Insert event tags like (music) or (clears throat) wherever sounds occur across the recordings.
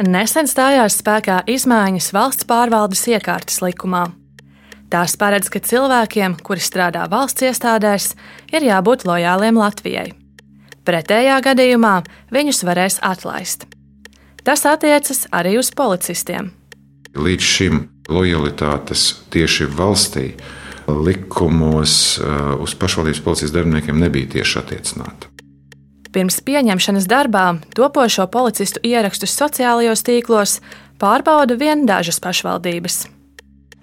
Nesen stājās spēkā izmaiņas valsts pārvaldes iekārtas likumā. Tās paredz, ka cilvēkiem, kuri strādā valsts iestādēs, ir jābūt lojāliem Latvijai. Pretējā gadījumā viņus varēs atlaist. Tas attiecas arī uz policistiem. Līdz šim lojalitātes tieši valstī likumos uh, uz pašvaldības policijas darbiniekiem nebija tieši attiecināta. Pirms pieņemšanas darbā topošo policistu ierakstus sociālajos tīklos pārbauda vien dažas pašvaldības.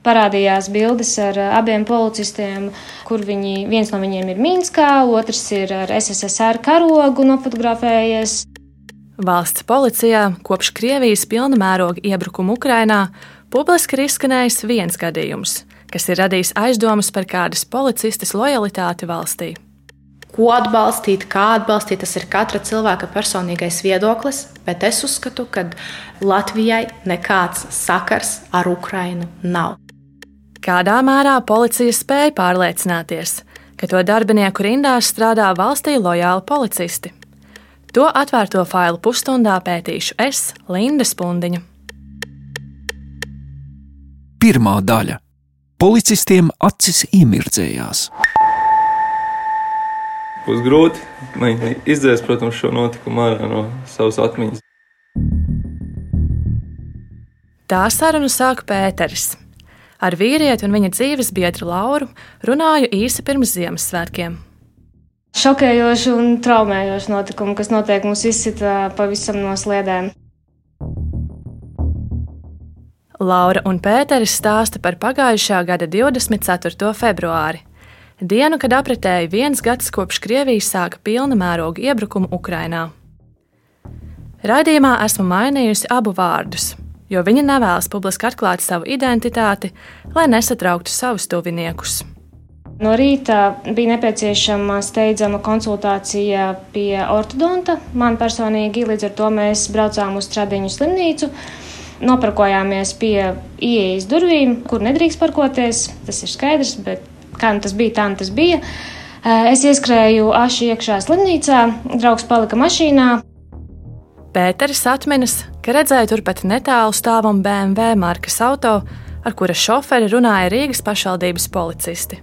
Parādījās bildes ar abiem policistiem, kur viņi, viens no viņiem ir Minskā, otrs ir ar SSSR karogu nofotografējies. Valsts policijā kopš Krievijas pilna mēroga iebrukuma Ukrainā publiski ir izskanējis viens gadījums, kas ir radījis aizdomas par kādas policistes lojalitāti valstī ko atbalstīt, kā atbalstīt. Tas ir katra cilvēka personīgais viedoklis, bet es uzskatu, ka Latvijai nekāds sakars ar Ukrainu nav. Kādā mērā policija spēja pārliecināties, ka to darbinieku rindās strādā valstī lojāli policisti? To atvērto failu pusstundā pētīšu es, Linda Spundiņa. Pirmā daļa - Policistiem acis iemirdzējās būs grūti izdzēst, protams, šo notikumu ārā no savas atmiņas. Tā sarunu sāka Pēters. Ar vīrieti un viņa dzīves biedru Lauru runāju īsi pirms Ziemassvētkiem. Šokējoši un traumējoši notikumi, kas noteikti mūs izsita pavisam no sliedēm. Laura un Pēteris stāsta par pagājušā gada 24. februāri, Dienu, kad apritēja viens gads kopš Krievijas sāka pilna mēroga iebrukumu Ukrainā. Raidījumā esmu mainījusi abu vārdus, jo viņa nevēlas publiski atklāt savu identitāti, lai nesatrauktu savus tuviniekus. No rīta bija nepieciešama steidzama konsultācija pie ortodonta. Man personīgi līdz ar to mēs braucām uz Stradiņu slimnīcu. Nopirkojāmies pie ieejas durvīm, kur nedrīkst parkoties. Tas ir skaidrs, bet Kā nu tas bija, tā nu tas bija. Es ieskrēju aši iekšā slimnīcā, draugs palika mašīnā. Pēteris atminas, ka redzēja turpat netālu stāvam BMW markas auto, ar kura šoferi runāja Rīgas pašvaldības policisti.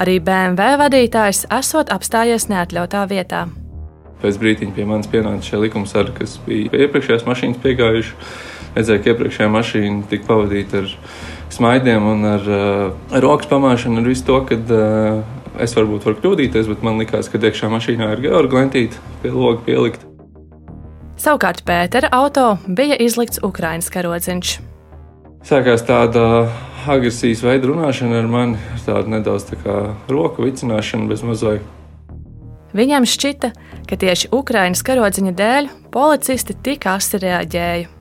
Arī BMW vadītājs esot apstājies neatļautā vietā. Pēc brīdiņa pie manis pienāca šie likumsargi, kas bija pie iepriekšējās mašīnas piegājuši. Redzēju, ka iepriekšējā mašīna tika pavadīta ar smaidiem un ar, eh, rokas pamāšanu, ar visu to, ka uh, es varbūt varu kļūdīties, bet man likās, ka iekšā mašīnā ir georga lentīte pie loga pielikt. Savukārt Pētera auto bija izlikts Ukraiņas karodziņš. Sākās tāda agresijas veida runāšana ar mani, tāda nedaudz tā kā roku vicināšana bez mazliet. Viņam šķita, ka tieši Ukraiņas karodziņa dēļ policisti tik asi reaģēja.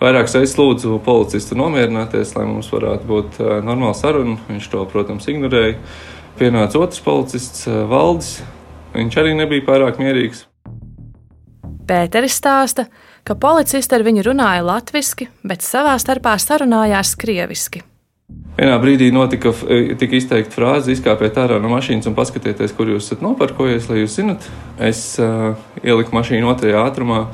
Vairākas reizes lūdzu policistu nomierināties, lai mums varētu būt normāla saruna. Viņš to, protams, ignorēja. Pienāca otrs policists, Valdis. Viņš arī nebija pārāk mierīgs. Pēteris stāsta, ka policisti ar viņu runāja latviešu, bet savā starpā sarunājās krieviski. Vienā brīdī notika, tika izteikta frāze, izkāpiet ārā no mašīnas un paskatieties, kur jūs esat noparkojies, lai jūs zinat. Es uh, ieliku mašīnu otrajā ātrumā,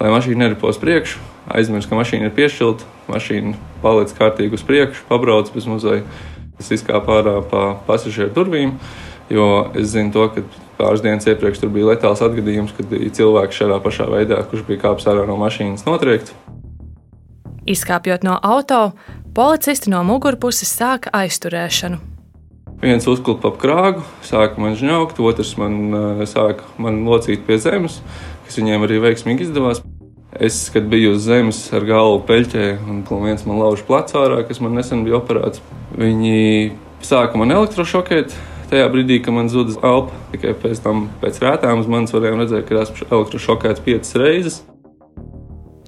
lai mašīna neripos priekšu aizmirst, ka mašīna ir piešķilta, mašīna paliec kārtīgi uz priekšu, pabrauc bez muzeja. Es izkāpu ārā pa pasažieru durvīm, jo es zinu to, ka pāris dienas iepriekš tur bija letāls atgadījums, kad cilvēks šādā pašā veidā, kurš bija kāpis ārā no mašīnas, notriekt. Izkāpjot no auto, policisti no mugurpuses sāka aizturēšanu. Viens uzklipa ap krāgu, sāka man žņaukt, otrs man eh, sāka man locīt pie zemes, kas viņiem arī veiksmīgi izdevās. Es, kad biju uz zemes ar galvu peļķē, un viens man lauž plecā ārā, kas man nesen bija operēts, viņi sāka man elektrošokēt. Tajā brīdī, kad man zuda elpa, tikai pēc tam, pēc rētām, uz manis varējām redzēt, ka esmu elektrošokēts piecas reizes.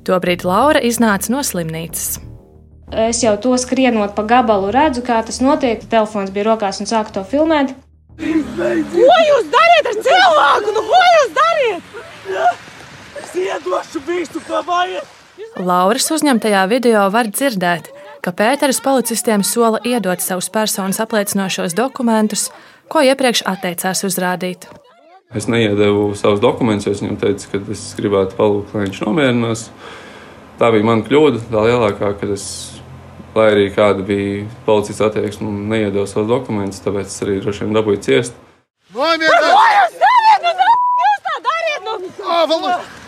Tobrīd Laura iznāca no slimnīcas. Es jau to skrienot pa gabalu redzu, kā tas notiek. Telefons bija rokās un sāku to filmēt. Ko jūs dariet ar cilvēku? Nu, ko jūs dariet? Iedošu visu, ko vajag. Lauras uzņemtajā video var dzirdēt, ka Pēteris policistiem sola iedot savus personas apliecinošos dokumentus, ko iepriekš atteicās uzrādīt. Es neiedevu savus dokumentus, jo es viņam teicu, ka es gribētu palūgt, lai viņš nomierinās. Tā bija mana kļūda, tā lielākā, kad es, lai arī kāda bija policijas attieksme, neiedevu savus dokumentus, tāpēc es arī droši vien dabūju ciest. Jūs dariet? Nu, jūs tā dariet! Nu! Ā,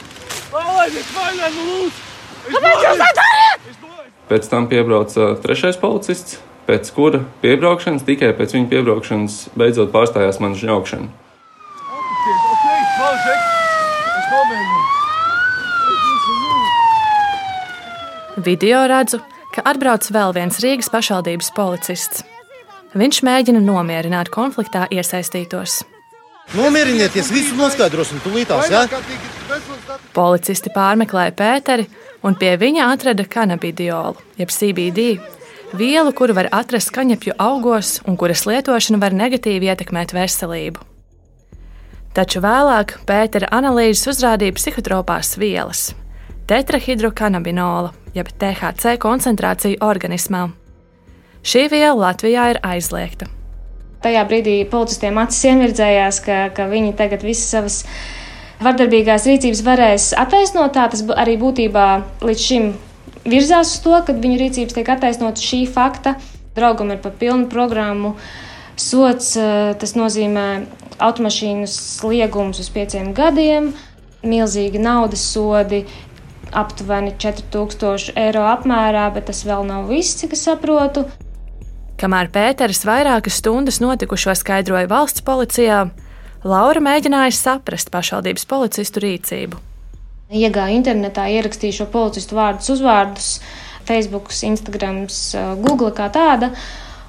Kāpēc jūs tā dariet? Pēc tam piebrauca trešais policists, pēc kura piebraukšanas, tikai pēc viņa piebraukšanas, beidzot pārstājās mana žņaukšana. Video redzu, ka atbrauc vēl viens Rīgas pašvaldības policists. Viņš mēģina nomierināt konfliktā iesaistītos. Nomierinieties, visu noskaidrosim tūlītās, jā? Policisti pārmeklēja Pēteri un pie viņa atrada kanabidiolu, jeb CBD, vielu, kuru var atrast kaņepju augos un kuras lietošana var negatīvi ietekmēt veselību. Taču vēlāk Pētera analīzes uzrādīja psihotropās vielas - tetrahidrokanabinola, jeb THC koncentrāciju organismā. Šī viela Latvijā ir aizliegta. Tajā brīdī policistiem acis iemirdzējās, ka, ka viņi tagad visas savas vardarbīgās rīcības varēs attaisnot. Tā tas arī būtībā līdz šim virzās uz to, ka viņu rīcības tiek attaisnotas šī fakta. Draugam ir pa pilnu programmu sots, eh, tas nozīmē automašīnas liegums uz pieciem gadiem, milzīgi naudas sodi, aptuveni 4000 eiro apmērā, bet tas vēl nav viss, cik es saprotu. Kamēr Pēters vairākas stundas notikušo skaidroja valsts policijā, Laura mēģināja saprast pašvaldības policistu rīcību. Iegāju internetā, ierakstīju šo policistu vārdus, uzvārdus, Facebook, Instagram, Google kā tāda.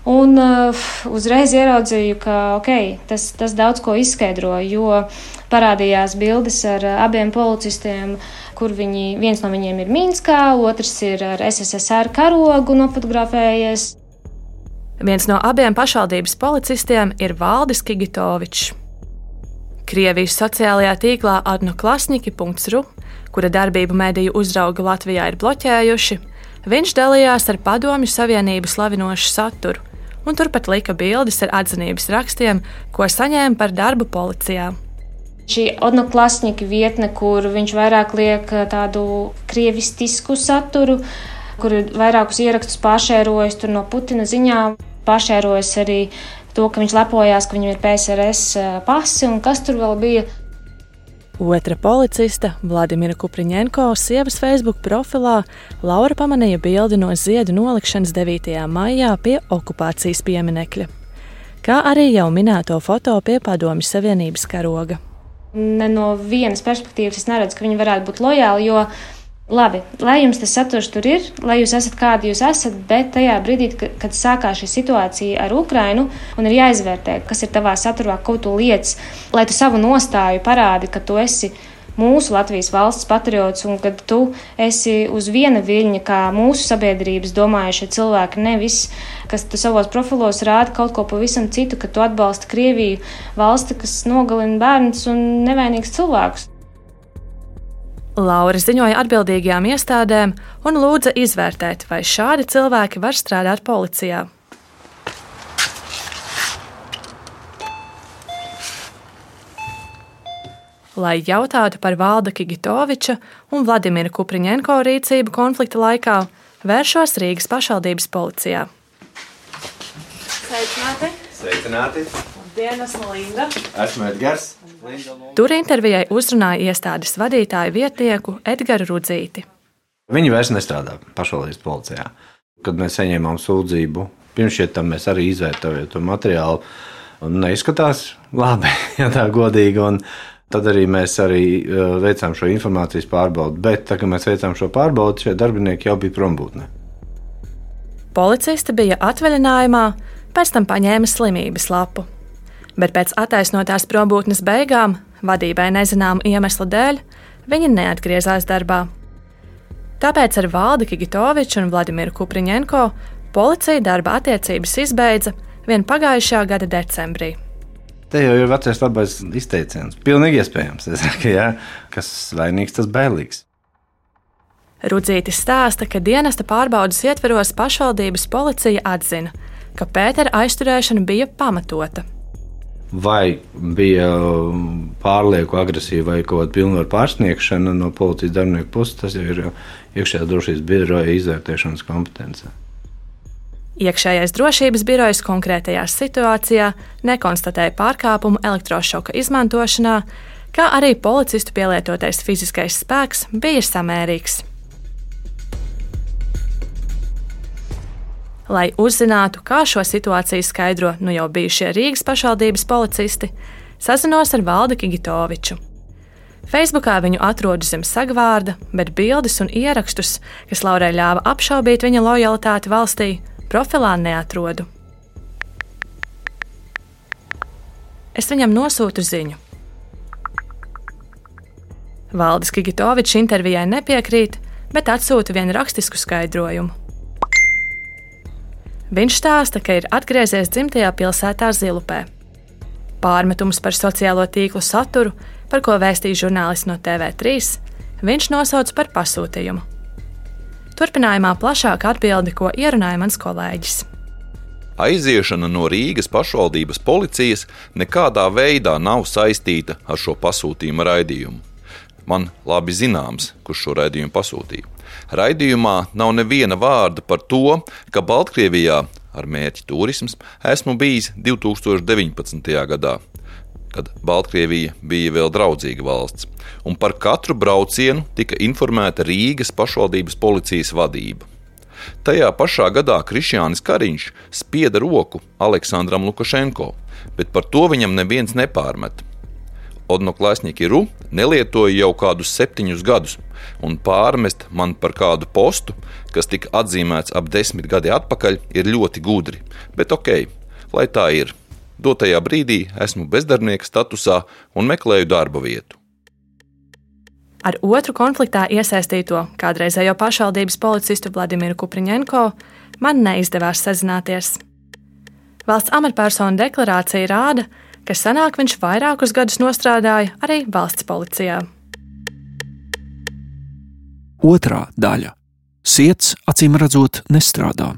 Un uh, uzreiz ieraudzīju, ka okay, tas, tas daudz ko izskaidro, jo parādījās bildes ar uh, abiem policistiem, kur viņi, viens no viņiem ir Minskā, otrs ir ar SSSR karogu nofotografējies. Viens no abiem pašvaldības policistiem ir Valdis Kigitovičs. Krievijas sociālajā tīklā adnoklasniki.ru, kura darbību mediju uzrauga Latvijā ir bloķējuši, viņš dalījās ar Padomju Savienību slavinošu saturu, un turpat lika bildes ar atzinības rakstiem, ko saņēma par darbu policijā. Šī odnoklasņika vietne, kur viņš vairāk liek eh, tādu krievistisku saturu, kur ir vairākus ierakstus pāršērojas tur no Putina ziņām, pāršērojas arī to, ka viņš lepojās, ka viņam ir PSRS eh, pasi un kas tur vēl bija. Otra policista, Vladimira Kupriņenko, sievas Facebook profilā Laura pamanīja bildi no ziedu nolikšanas 9. maijā pie okupācijas pieminekļa, kā arī jau minēto foto pie Padomju Savienības karoga. Ne no vienas perspektīvas es neredzu, ka viņi varētu būt lojāli, jo labi, lai jums tas saturs tur ir, lai jūs esat kādi jūs esat, bet tajā brīdī, ka- kad sākās šī situācija ar Ukrainu, un ir jāizvērtē, kas ir tavā saturā, ko tu liec, lai tu savu nostāju parādi, ka tu esi mūsu Latvijas valsts patriots un ka tu esi uz viena viļņa, kā mūsu sabiedrības domājušie cilvēki, nevis, kas tu savos profilos rāda kaut ko pavisam citu, ka tu atbalsti Krieviju, valsti, kas nogalina bērnus un nevainīgus cilvēkus. Laura ziņoja atbildīgajām iestādēm un lūdza izvērtēt, vai šādi cilvēki var strādāt policijā. Lai jautātu par Valda Kigitoviča un Vladimira Kupriņenko rīcību konflikta laikā, vēršos Rīgas pašvaldības policijā. Sveicināti! Sveicināti! Dienas Linda! Esmu Edgars. Tur intervijai uzrunāja iestādes vadītāju vietnieku Edgars Rudzīti. Viņi vairs nestrādā pašvaldības policijā. Kad mēs saņēmām sūdzību, pirms tam mēs arī izvērtējām to materiālu. un Neizskatās labi, (laughs) ja tā godīgi. Un tad arī mēs arī uh, veicām šo informācijas pārbaudi. Bet, tā, kad mēs veicām šo pārbaudi, šie darbinieki jau bija prombūtnē. Policisti bija atvaļinājumā, pēc tam paņēma slimības lapu. Bet pēc attaisnotās probūtnes beigām, vadībai nezināmu iemeslu dēļ, viņi neatgriezās darbā. Tāpēc ar Valdi Kigitoviču un Vladimiru Kupriņenko policija darba attiecības izbeidza vien pagājušā gada decembrī. Te jau ir vecais labais izteiciens. Pilnīgi iespējams, es saku, ja, kas vainīgs, tas bailīgs. Rudzītis stāsta, ka dienesta pārbaudas ietveros pašvaldības policija atzina, ka Pētera aizturēšana bija pamatota. Vai bija pārlieku agresīva vai kaut kāda pilnvaru pārsniegšana no policijas darbinieku puses, tas jau ir iekšējā drošības biroja izvērtēšanas kompetence. Iekšējais drošības birojs konkrētajā situācijā nekonstatēja pārkāpumu elektrošoka izmantošanā, kā arī policistu pielietotais fiziskais spēks bija samērīgs. Lai uzzinātu, kā šo situāciju skaidro nu jau bijušie Rīgas pašvaldības policisti, sazinos ar Valdu Kigitoviču. Facebookā viņu atrodu zem sagvārda, bet bildes un ierakstus, kas Laurai ļāva apšaubīt viņa lojalitāti valstī, profilā neatrodu. Es viņam nosūtu ziņu. Valdis Kigitovičs intervijai nepiekrīt, bet atsūta vienu rakstisku skaidrojumu. Viņš stāsta, ka ir atgriezies dzimtajā pilsētā Zilupē. Pārmetums par sociālo tīklu saturu, par ko vēstīja žurnālists no TV3, viņš nosauc par pasūtījumu. Turpinājumā plašāk atbildi, ko ierunāja mans kolēģis. Aiziešana no Rīgas pašvaldības policijas nekādā veidā nav saistīta ar šo pasūtījumu raidījumu. Man labi zināms, kurš šo raidījumu pasūtīja. Raidījumā nav neviena vārda par to, ka Baltkrievijā ar mērķi turisms esmu bijis 2019. gadā, kad Baltkrievija bija vēl draudzīga valsts, un par katru braucienu tika informēta Rīgas pašvaldības policijas vadība. Tajā pašā gadā Krišjānis Kariņš spieda roku Aleksandram Lukašenko, bet par to viņam neviens nepārmet. Odnoklāsnieki Ru nelietoja jau kādus septiņus gadus, un pārmest man par kādu postu, kas tika atzīmēts ap desmit gadi atpakaļ, ir ļoti gudri. Bet ok, lai tā ir. Dotajā brīdī esmu bezdarbnieka statusā un meklēju darba vietu. Ar otru konfliktā iesaistīto kādreizējo pašvaldības policistu Vladimiru Kupriņenko man neizdevās sazināties. Valsts amatpersonu deklarācija rāda, ka senāk viņš vairākus gadus strādāja arī valsts policijā. Otra daļa - Siets acīm redzot nestrādā.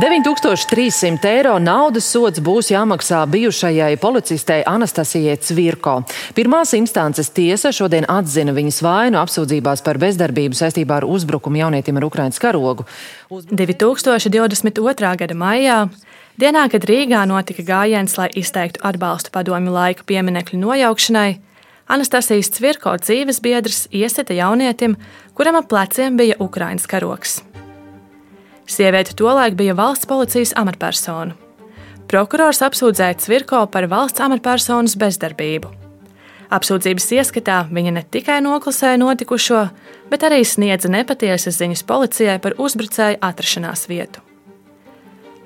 9300 eiro naudas sods būs jāmaksā bijušajai policistei Anastasijai Cvirko. Pirmās instances tiesa šodien atzina viņas vainu apsūdzībās par bezdarbību saistībā ar uzbrukumu jaunietim ar Ukraiņas karogu. Uz 2022. gada maijā Dienā, kad Rīgā notika gājiens, lai izteiktu atbalstu padomju laika pieminekļu nojaukšanai, Anastasijas Cvirko dzīves biedrs iesita jaunietim, kuram ap pleciem bija Ukraiņas karoks. Sieviete tolaik bija valsts policijas amatpersona. Prokurors apsūdzēja Cvirko par valsts amatpersonas bezdarbību. Apsūdzības ieskatā viņa ne tikai noklusēja notikušo, bet arī sniedza nepatiesas ziņas policijai par uzbrucēju atrašanās vietu.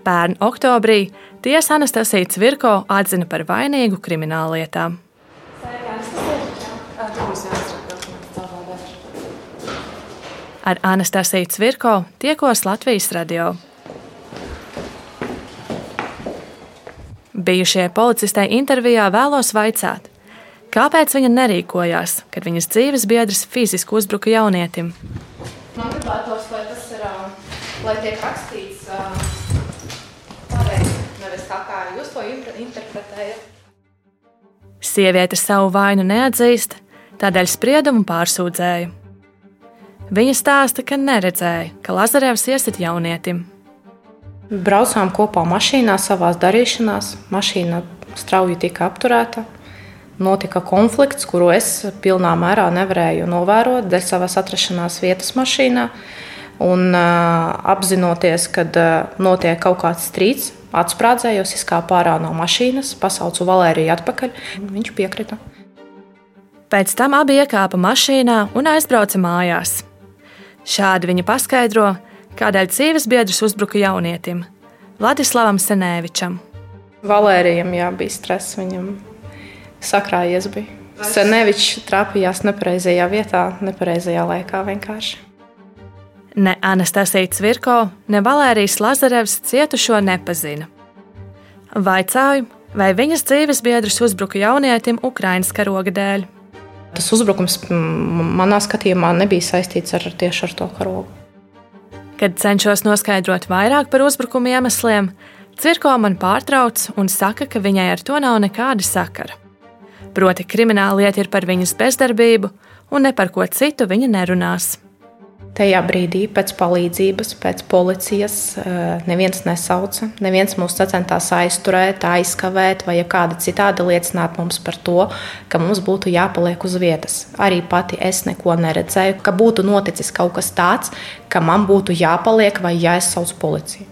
Pērn oktobrī tiesa Anastasija Cvirko atzina par vainīgu krimināllietā. Ar Anastasiju Cvirko tiekos Latvijas radio. Bijušie policistei intervijā vēlos vaicāt, kāpēc viņa nerīkojās, kad viņas dzīves biedrs fiziski uzbruka jaunietim. Man gribētos, lai tas ir, lai tiek rakstīts pareizi, nevis tā kā jūs to interpretējat. Sieviete savu vainu neatzīst, tādēļ spriedumu pārsūdzēja. Viņa stāsta, ka neredzēja, ka Lazarevs iesit jaunietim. Braucām kopā mašīnā, savā darīšanās. Mašīna strauji tika apturēta. Notika konflikts, kuru es pilnā mērā nevarēju novērot dēļ savas atrašanās vietas mašīnā. Un, uh, apzinoties, ka uh, notiek kaut kāds strīds, atsprādzējos, izkāpu ārā no mašīnas, pasaucu Valēriju atpakaļ. Viņš piekrita. Pēc tam abi iekāpa mašīnā un aizbrauca mājās. Šādi viņa paskaidro, kādēļ dzīves biedrs uzbruka jaunietim Vladislavam Senēvičam. Valērijam jā, bija stress, viņam sakrājies. Bija. Senēvičs trāpījās nepareizajā vietā, nepareizajā laikā vienkārši. Ne Anastasija Cvirko, ne Valērijas Lazarevs cietušo nepazina. Vaicāju, vai viņas dzīves biedrs uzbruka jaunietim Ukraiņas karoga dēļ. Tas uzbrukums manā skatījumā nebija saistīts ar tieši ar to karogu. Kad cenšos noskaidrot vairāk par uzbrukuma iemesliem, Cirko man pārtrauc un saka, ka viņai ar to nav nekāda sakara. Proti, krimināla lieta ir par viņas bezdarbību, un ne par ko citu viņa nerunās. Tajā brīdī pēc palīdzības, pēc policijas eh, neviens nesauca, neviens mūs centās aizturēt, aizkavēt vai kāda citādi liecināt mums par to, ka mums būtu jāpaliek uz vietas. Arī pati es neko neredzēju, ka būtu noticis kaut kas tāds, ka man būtu jāpaliek vai jāizsauc policija.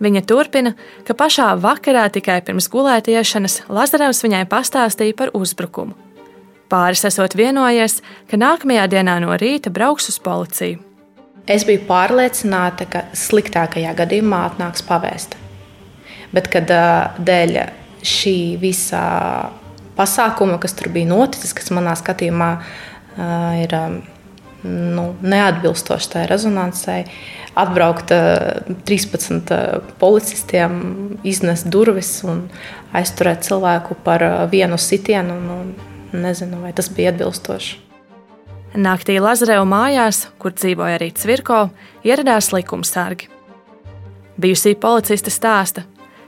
Viņa turpina, ka pašā vakarā tikai pirms gulētiešanas Lazarevs viņai pastāstīja par uzbrukumu. Pāris esot vienojies, ka nākamajā dienā no rīta brauks uz policiju. Es biju pārliecināta, ka sliktākajā gadījumā atnāks pavēst. Bet, kad dēļ šī visa pasākuma, kas tur bija noticis, kas manā skatījumā ir nu, neatbilstoši tai rezonansai, atbraukt 13 policistiem, iznest durvis un aizturēt cilvēku par vienu sitienu. Nu, Nezinu, vai tas bija atbilstoši. Naktī Lazareva mājās, kur dzīvoja arī Cvirko, ieradās likumsargi. Bijusī policiste stāsta,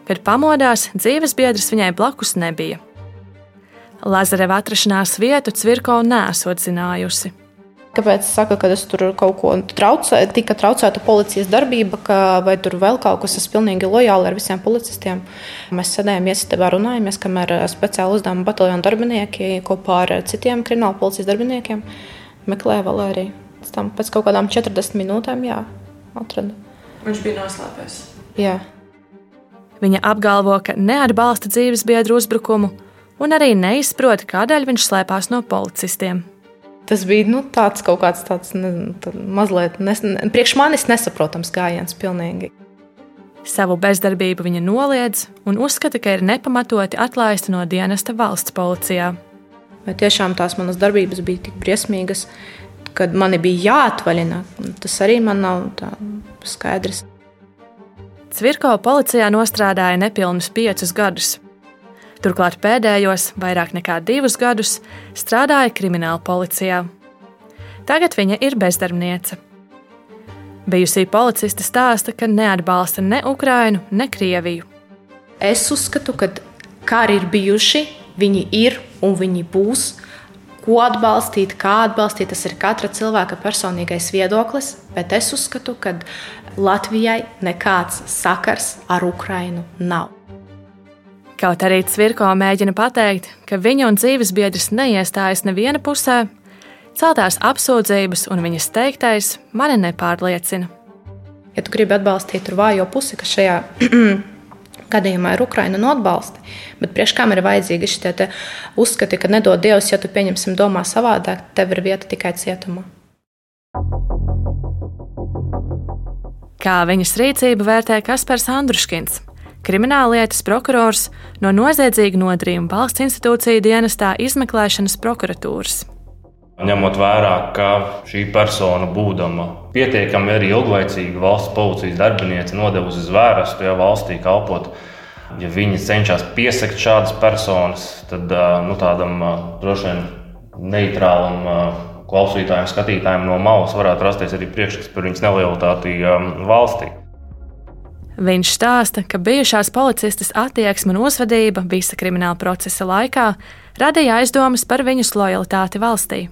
kad pamodās, dzīves biedrs viņai blakus nebija. Lazareva atrašanās vietu Cvirko nesot zinājusi. Kāpēc es saku, ka es tur kaut ko traucēju, tika traucēta policijas darbība, ka, vai tur vēl kaut kas, es pilnīgi lojāli ar visiem policistiem. Mēs sēdējām iesitībā, runājāmies, kamēr eh, speciāli uzdevuma bataljona darbinieki kopā ar citiem krimināla policijas darbiniekiem meklēja Valēriju. Tam pēc kaut kādām 40 minūtēm, jā, atrada. Viņš bija noslēpies. Jā. Viņa apgalvo, ka neatbalsta dzīves biedru uzbrukumu un arī neizprot, kādēļ viņš slēpās no policistiem. Tas bija nu, tāds kaut kāds tāds nezinu, mazliet nes, priekš manis nesaprotams gājiens. Pilnīgi. Savu bezdarbību viņa noliedz un uzskata, ka ir nepamatoti atlaista no dienesta valsts policijā. Vai tiešām tās manas darbības bija tik briesmīgas, kad mani bija jāatvaļina? Tas arī man nav skaidrs. Cvirko policijā nostrādāja nepilnus piecus gadus. Turklāt pēdējos, vairāk nekā divus gadus, strādāja krimināla policijā. Tagad viņa ir bezdarbniece. Bijusī policiste stāsta, ka neatbalsta ne Ukrainu, ne Krieviju. Es uzskatu, ka kari ir bijuši, viņi ir un viņi būs. Ko atbalstīt, kā atbalstīt, tas ir katra cilvēka personīgais viedoklis, bet es uzskatu, ka Latvijai nekāds sakars ar Ukrainu nav. Kaut arī Cvirko mēģina pateikt, ka viņa un dzīves biedrs neiestājas neviena pusē, celtās apsūdzības un viņas teiktais mani nepārliecina. Ja tu gribi atbalstīt vājo pusi, kas šajā (clears throat) gadījumā ir Ukraina no atbalsta, bet priekš kam ir vajadzīgi šie uzskati, ka nedod Dievs, ja tu pieņemsim domā savādāk, tev ir vieta tikai cietumā. Kā viņas rīcību vērtē Kaspars Andruškins? Krimināllietas prokurors no noziedzīga nodarījuma valsts institūcija dienestā izmeklēšanas prokuratūras. Ņemot vērā, ka šī persona, būdama pietiekami arī ilglaicīga valsts policijas darbiniece, nodevusi zvērestu, ja valstī kalpot, ja viņi cenšas piesakt šādas personas, tad nu, tādam droši vien neitrālam klausītājiem, skatītājiem no malas varētu rasties arī priekšstats par viņas nelojalitāti valstī. Viņš stāsta, ka bijušās policistas attieksme un uzvedība visa krimināla procesa laikā radīja aizdomas par viņas lojalitāti valstī.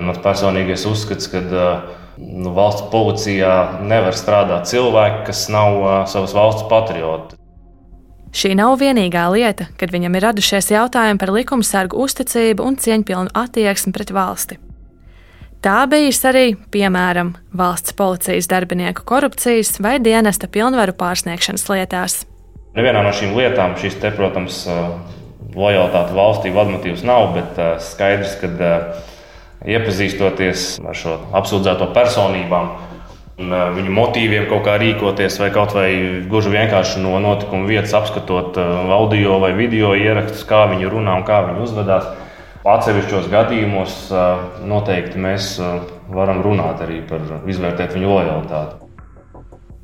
Mans personīgais uzskats, ka nu, valsts policijā nevar strādāt cilvēki, kas nav uh, savas valsts patrioti. Šī nav vienīgā lieta, kad viņam ir radušies jautājumi par likumsargu uzticību un cieņpilnu attieksmi pret valsti. Tā bijis arī, piemēram, valsts policijas darbinieku korupcijas vai dienesta pilnvaru pārsniegšanas lietās. Nevienā no šīm lietām šis, te, protams, lojalitāte valstī vadmotīvs nav, bet skaidrs, ka iepazīstoties ar šo apsūdzēto personībām, viņu motīviem kaut kā rīkoties, vai kaut vai gluži vienkārši no notikuma vietas apskatot audio vai video ierakstus, kā viņi runā un kā viņi uzvedās Atsevišķos gadījumos noteikti mēs varam runāt arī par izvērtēt viņu lojalitāti.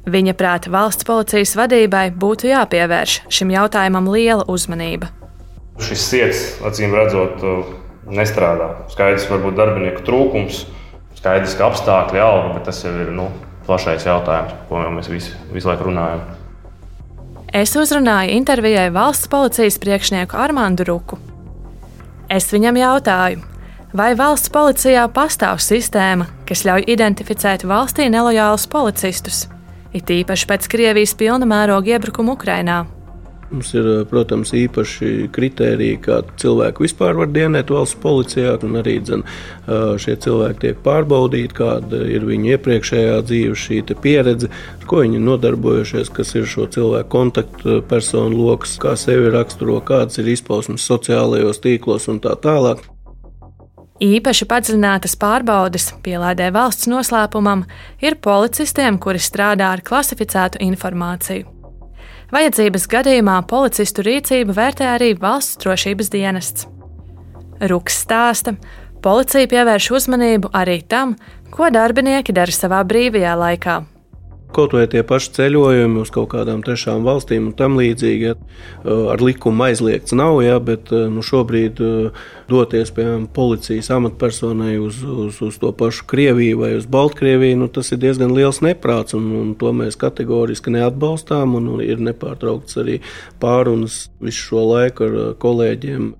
Viņa prāta valsts policijas vadībai būtu jāpievērš šim jautājumam liela uzmanība. Šis ciets, acīm redzot, nestrādā. Skaidrs, varbūt darbinieku trūkums, skaidrs, ka apstākļi alga, bet tas jau ir nu, plašais jautājums, ko mēs visi, visu laiku runājam. es uzrunāju intervijai valsts policijas priekšnieku Armāndu Ruku. Es viņam jautāju, vai valsts policijā pastāv sistēma, kas ļauj identificēt valstī nelojālus policistus, it īpaši pēc Krievijas pilna mēroga iebrukuma Ukrainā. Mums ir, protams, īpaši kriteriji, kā cilvēki vispār var dienēt valsts policijā, un arī dzen, šie cilvēki tiek pārbaudīti, kāda ir viņu iepriekšējā dzīve, šī pieredze, ar ko viņi nodarbojušies, kas ir šo cilvēku kontaktpersonu lokus, kā sevi raksturo, kādas ir izpausmes sociālajos tīklos un tā tālāk. Īpaši padziļinātas pārbaudes pielādē valsts noslēpumam ir policistiem, kuri strādā ar klasificētu informāciju. Vajadzības gadījumā policistu rīcību vērtē arī valsts drošības dienests. Ruks stāsta, policija pievērš uzmanību arī tam, ko darbinieki dara savā brīvajā laikā. Kaut vai tie paši ceļojumi uz kaut kādām trešām valstīm un tam līdzīgi. Ja, ar likumu aizliegts nav, ja, bet nu, šobrīd doties piemēram policijas amatpersonai uz, uz, uz to pašu Krieviju vai uz Baltkrieviju, nu, tas ir diezgan liels neprāts. Un, un to mēs kategoriski neatbalstām. Un, un ir nepārtraukts arī pārunas visu šo laiku ar kolēģiem.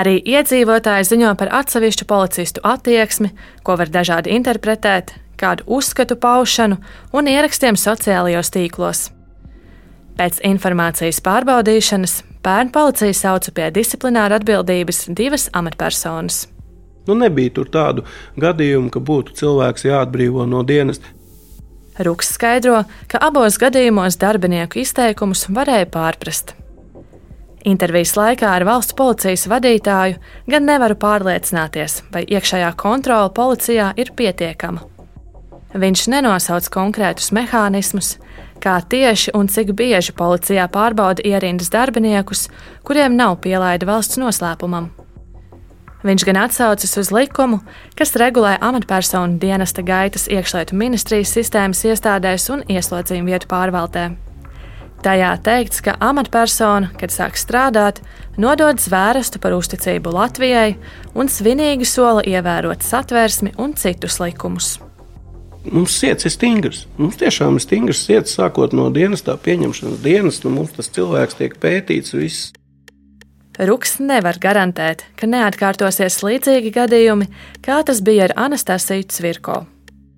Arī iedzīvotāji ziņo par atsevišķu policistu attieksmi, ko var dažādi interpretēt, kādu uzskatu paušanu un ierakstiem sociālajos tīklos. Pēc informācijas pārbaudīšanas pērn policija sauca pie disciplināra atbildības divas amatpersonas. Nu, nebija tur tādu gadījumu, ka būtu cilvēks jāatbrīvo no dienas. Ruks skaidro, ka abos gadījumos darbinieku izteikumus varēja pārprast. Intervijas laikā ar valsts policijas vadītāju gan nevaru pārliecināties, vai iekšējā kontrole policijā ir pietiekama. Viņš nenosauc konkrētus mehānismus, kā tieši un cik bieži policijā pārbauda ierindas darbiniekus, kuriem nav pielaida valsts noslēpumam. Viņš gan atsaucas uz likumu, kas regulē amatpersonu dienesta gaitas iekšlietu ministrijas sistēmas iestādēs un ieslodzījumu vietu pārvaldē. Tajā teikts, ka amatpersona, kad sāk strādāt, nodod zvērestu par uzticību Latvijai un svinīgi sola ievērot satversmi un citus likumus. Mums sirds ir stingrs. Mums tiešām ir stingrs sirds, sākot no dienas, tā pieņemšanas dienas, nu mums tas cilvēks tiek pētīts. Viss. Ruks nevar garantēt, ka neatkārtosies līdzīgi gadījumi, kā tas bija ar Anastasiju Cvirko.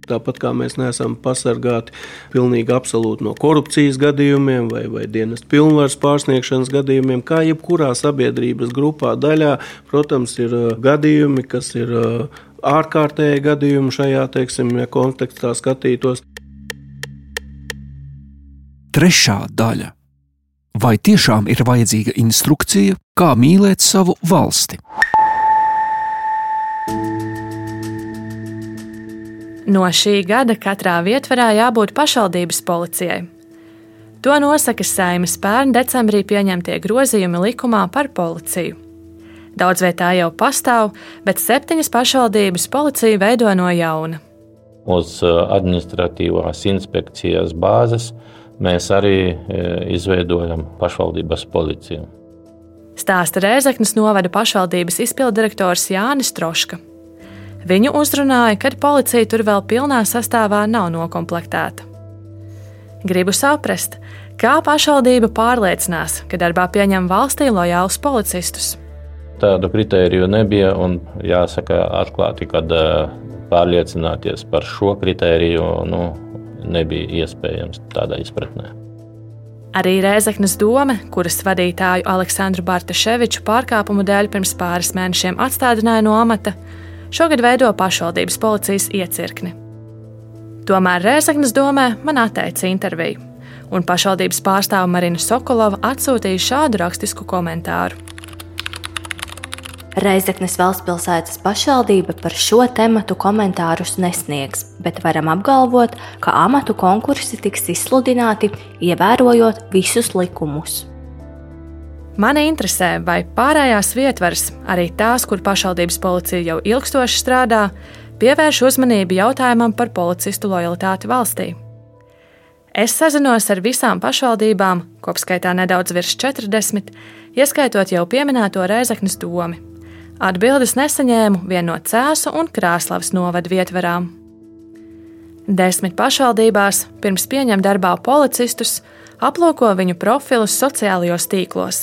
Tāpat kā mēs neesam pasargāti pilnīgi absolūti no korupcijas gadījumiem vai, vai dienas pilnvaras pārsniegšanas gadījumiem, kā jebkurā sabiedrības grupā daļā, protams, ir uh, gadījumi, kas ir uh, ārkārtēji gadījumi šajā teiksim, ja kontekstā skatītos. Trešā daļa. Vai tiešām ir vajadzīga instrukcija, kā mīlēt savu valsti? No šī gada katrā vietvarā jābūt pašvaldības policijai. To nosaka Saimas pērn decembrī pieņemtie grozījumi likumā par policiju. Daudz vietā jau pastāv, bet septiņas pašvaldības policija veido no jauna. Uz uh, administratīvās inspekcijas bāzes mēs arī uh, izveidojam pašvaldības policiju. Stāsta Rēzeknas novada pašvaldības izpildirektors Jānis Troška. Viņu uzrunāja, kad policija tur vēl pilnā sastāvā nav noklāpta. Gribu saprast, kā pašvaldība pārliecinās, ka darbā pieņem valstī lojālus policistus tādu kritēriju nebija. Jāsaka, atklāti, ka pārliecināties par šo kritēriju nu, nebija iespējams tādā izpratnē. Arī Rēzaknes doma, kuras vadītāju Aleksandru Bartaševiču pārkāpumu dēļ pirms pāris mēnešiem atstādināja no amata, šogad veido pašvaldības policijas iecirkni. Tomēr Rēzaknes domē man atteica interviju, un pašvaldības pārstāve Marina Sokolova atsūtīja šādu rakstisku komentāru. Reizeknas valstspilsētas pašvaldība par šo tematu komentārus nesniegs, bet varam apgalvot, ka amatu konkursi tiks izsludināti, ievērojot visus likumus. Mani interesē, vai pārējās vietvaras, arī tās, kur pašvaldības policija jau ilgstoši strādā, pievērš uzmanību jautājumam par policistu lojalitāti valstī. Es sazinos ar visām pašvaldībām, kopskaitā nedaudz virs 40, ieskaitot jau pieminēto Reizeknas domu Atbildes nesaņēmu vien no Cēzu un Krāslavas novada vietvarām. Desmit pašvaldībās pirms pieņem darbā policistus aplūko viņu profilus sociālajos tīklos.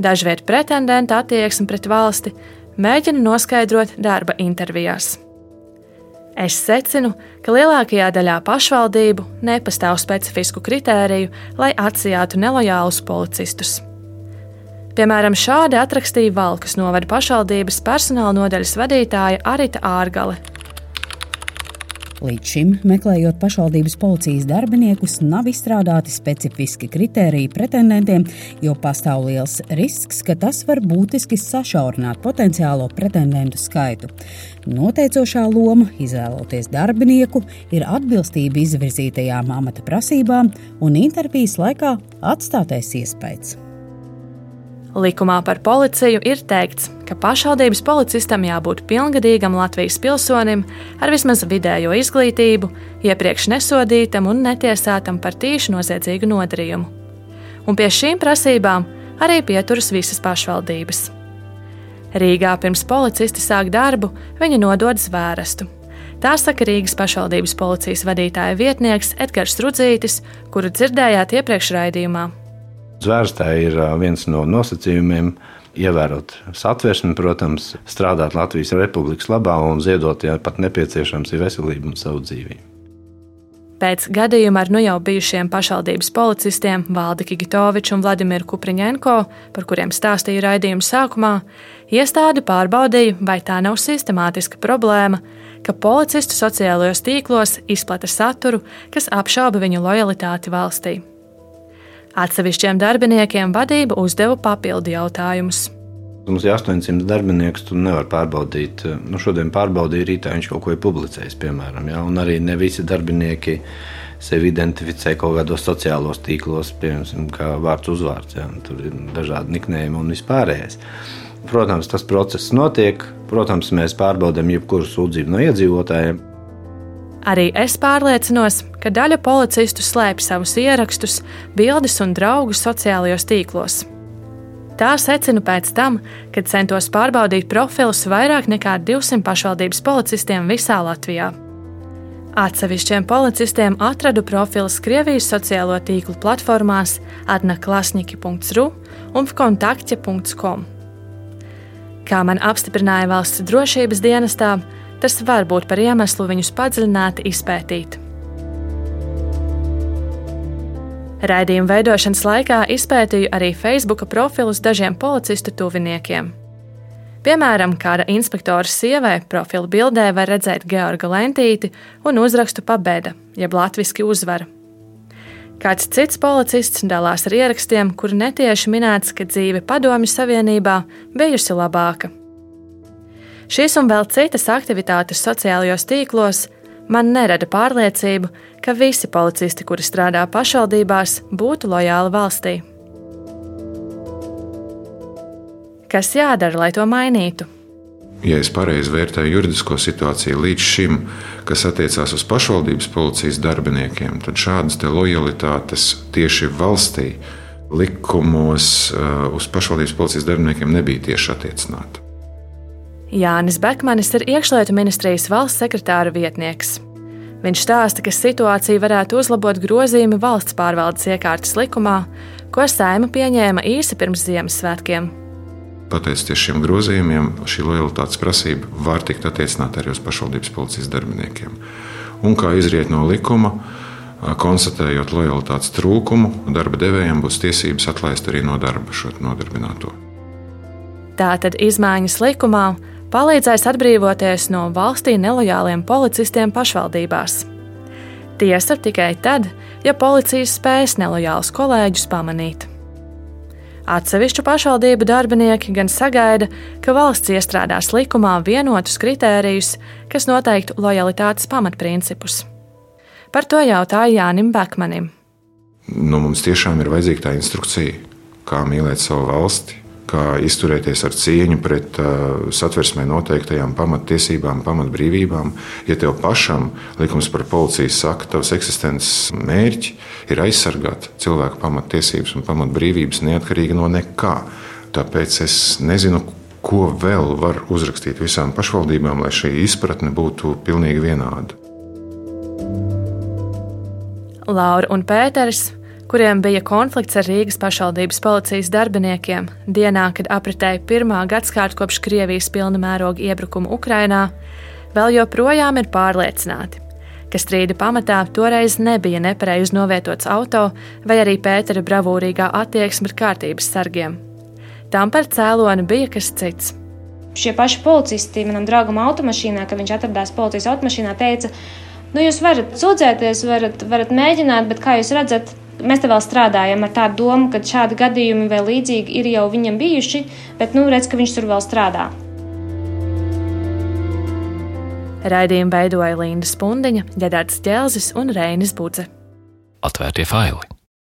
Dažviet pretendenta attieksme pret valsti mēģina noskaidrot darba intervijās. Es secinu, ka lielākajā daļā pašvaldību nepastāv specifisku kritēriju, lai atsijātu nelojālus policistus. Piemēram, šādi atrakstīja Valkas novada pašvaldības personāla nodaļas vadītāja Arita Ārgale Līdz šim, meklējot pašvaldības policijas darbiniekus, nav izstrādāti specifiski kritēriji pretendentiem, jo pastāv liels risks, ka tas var būtiski sašaurināt potenciālo pretendentu skaitu. Noteicošā loma izvēloties darbinieku ir atbilstība izvirzītajām amata prasībām un intervijas laikā atstātais iespējas. Likumā par policiju ir teikts, ka pašvaldības policistam jābūt pilngadīgam Latvijas pilsonim ar vismaz vidējo izglītību, iepriekš nesodītam un netiesātam par tīšu noziedzīgu nodarījumu. Un pie šīm prasībām arī pieturas visas pašvaldības. Rīgā pirms policisti sāk darbu, viņa nodod zvērestu. Tā saka Rīgas pašvaldības policijas vadītāja vietnieks Edgars Rudzītis, kuru dzirdējāt iepriekš raidījumā. Zvērstā ir viens no nosacījumiem. Ievērot satversmi, protams, strādāt Latvijas Republikas labā un ziedot, ja pat nepieciešams, ir veselība un savu dzīvību. Pēc gadījuma ar nu jau bijušiem pašvaldības policistiem Valdi Kigitoviču un Vladimiru Kupriņenko, par kuriem stāstīja raidījuma sākumā, iestāde pārbaudīja, vai tā nav sistemātiska problēma, ka policistu sociālajos tīklos izplata saturu, kas apšauba viņu lojalitāti valstī. Atsevišķiem darbiniekiem vadība uzdeva papildu jautājumus. Mums ir 800 darbinieks, tu nevari pārbaudīt. Nu, šodien pārbaudīja rītā, viņš kaut ko ir publicējis, piemēram. Ja? Un arī ne visi darbinieki sevi identificē kaut kādos sociālos tīklos, piemēram, kā vārds uzvārds. Ja? Tur ir dažādi niknējumi un vispārējais. Protams, tas process notiek. Protams, mēs pārbaudām jebkuru sūdzību no iedzīvotājiem. Arī es pārliecinos, ka daļa policistu slēpj savus ierakstus, bildes un draugus sociālajos tīklos. Tā secinu pēc tam, kad centos pārbaudīt profilus vairāk nekā 200 pašvaldības policistiem visā Latvijā. Atsevišķiem policistiem atradu profilus Krievijas sociālo tīklu platformās adnaklasniki.ru un kontaktja.com. Kā man apstiprināja valsts drošības dienestā, tas var būt par iemeslu viņus padziļināti izpētīt. Raidījuma veidošanas laikā izpētīju arī Facebook profilus dažiem policistu tuviniekiem. Piemēram, kāda inspektora sievai profilu bildē var redzēt Georga Lentīti un uzrakstu pabēda, jeb latviešu uzvara. Kāds cits policists dalās ar ierakstiem, kur netieši minēts, ka dzīve Padomju Savienībā bijusi labāka. Šīs un vēl citas aktivitātes sociālajos tīklos man nerada pārliecību, ka visi policisti, kuri strādā pašvaldībās, būtu lojāli valstī. Kas jādara, lai to mainītu? Ja es pareizi vērtēju juridisko situāciju līdz šim, kas attiecās uz pašvaldības policijas darbiniekiem, tad šādas lojalitātes tieši valstī likumos uh, uz pašvaldības policijas darbiniekiem nebija tieši attiecināta. Jānis Bekmanis ir iekšlietu ministrijas valsts sekretāra vietnieks. Viņš stāsta, ka situāciju varētu uzlabot grozījumi valsts pārvaldes iekārtas likumā, ko Sēma pieņēma īsi pirms Ziemassvētkiem. Pateicoties šiem grozījumiem, šī lojalitātes prasība var tikt attiecināt arī uz pašvaldības policijas darbiniekiem. Un kā izriet no likuma, konstatējot lojalitātes trūkumu, darba devējiem būs tiesības atlaist arī no darba šo nodarbināto. Tātad izmaiņas likumā palīdzēs atbrīvoties no valstī nelojāliem policistiem pašvaldībās. Tiesa tikai tad, ja policija spēs nelojālus kolēģus pamanīt. Atsevišķu pašvaldību darbinieki gan sagaida, ka valsts iestrādās likumā vienotus kritērijus, kas noteiktu lojalitātes pamatprincipus. Par to jautāja Jānim Bekmanim. Nu, mums tiešām ir vajadzīga tā instrukcija, kā mīlēt savu valsti, kā izturēties ar cieņu pret uh, satversmē noteiktajām pamattiesībām, pamatbrīvībām. Ja tev pašam likums par policiju saka, ka tavs eksistences mērķi ir aizsargāt cilvēku pamattiesības un pamatbrīvības neatkarīgi no nekā. Tāpēc es nezinu, ko vēl var uzrakstīt visām pašvaldībām, lai šī izpratne būtu pilnīgi vienāda. Laura un Pēters kuriem bija konflikts ar Rīgas pašvaldības policijas darbiniekiem dienā, kad apritēja pirmā gadsimta kopš Krievijas pilna mēroga iebrukuma Ukrainā, vēl joprojām ir pārliecināti, ka strīda pamatā toreiz nebija nepareizi novietots auto vai arī Pētera bravūrīgā attieksme pret kārtības sargiem. Tam par cēloni bija kas cits. Šie paši policisti manam draugam automašīnā, kad viņš atradās policijas automašīnā, teica, nu, jūs varat sūdzēties, varat, varat mēģināt, bet kā jūs redzat, mēs te vēl strādājam ar tādu domu, ka šādi gadījumi vai līdzīgi ir jau viņam bijuši, bet nu, redz, ka viņš tur vēl strādā. Raidījumu veidoja Līna Spundiņa, Gerards Čelzis un Reinis Budze. Atvērtie faili!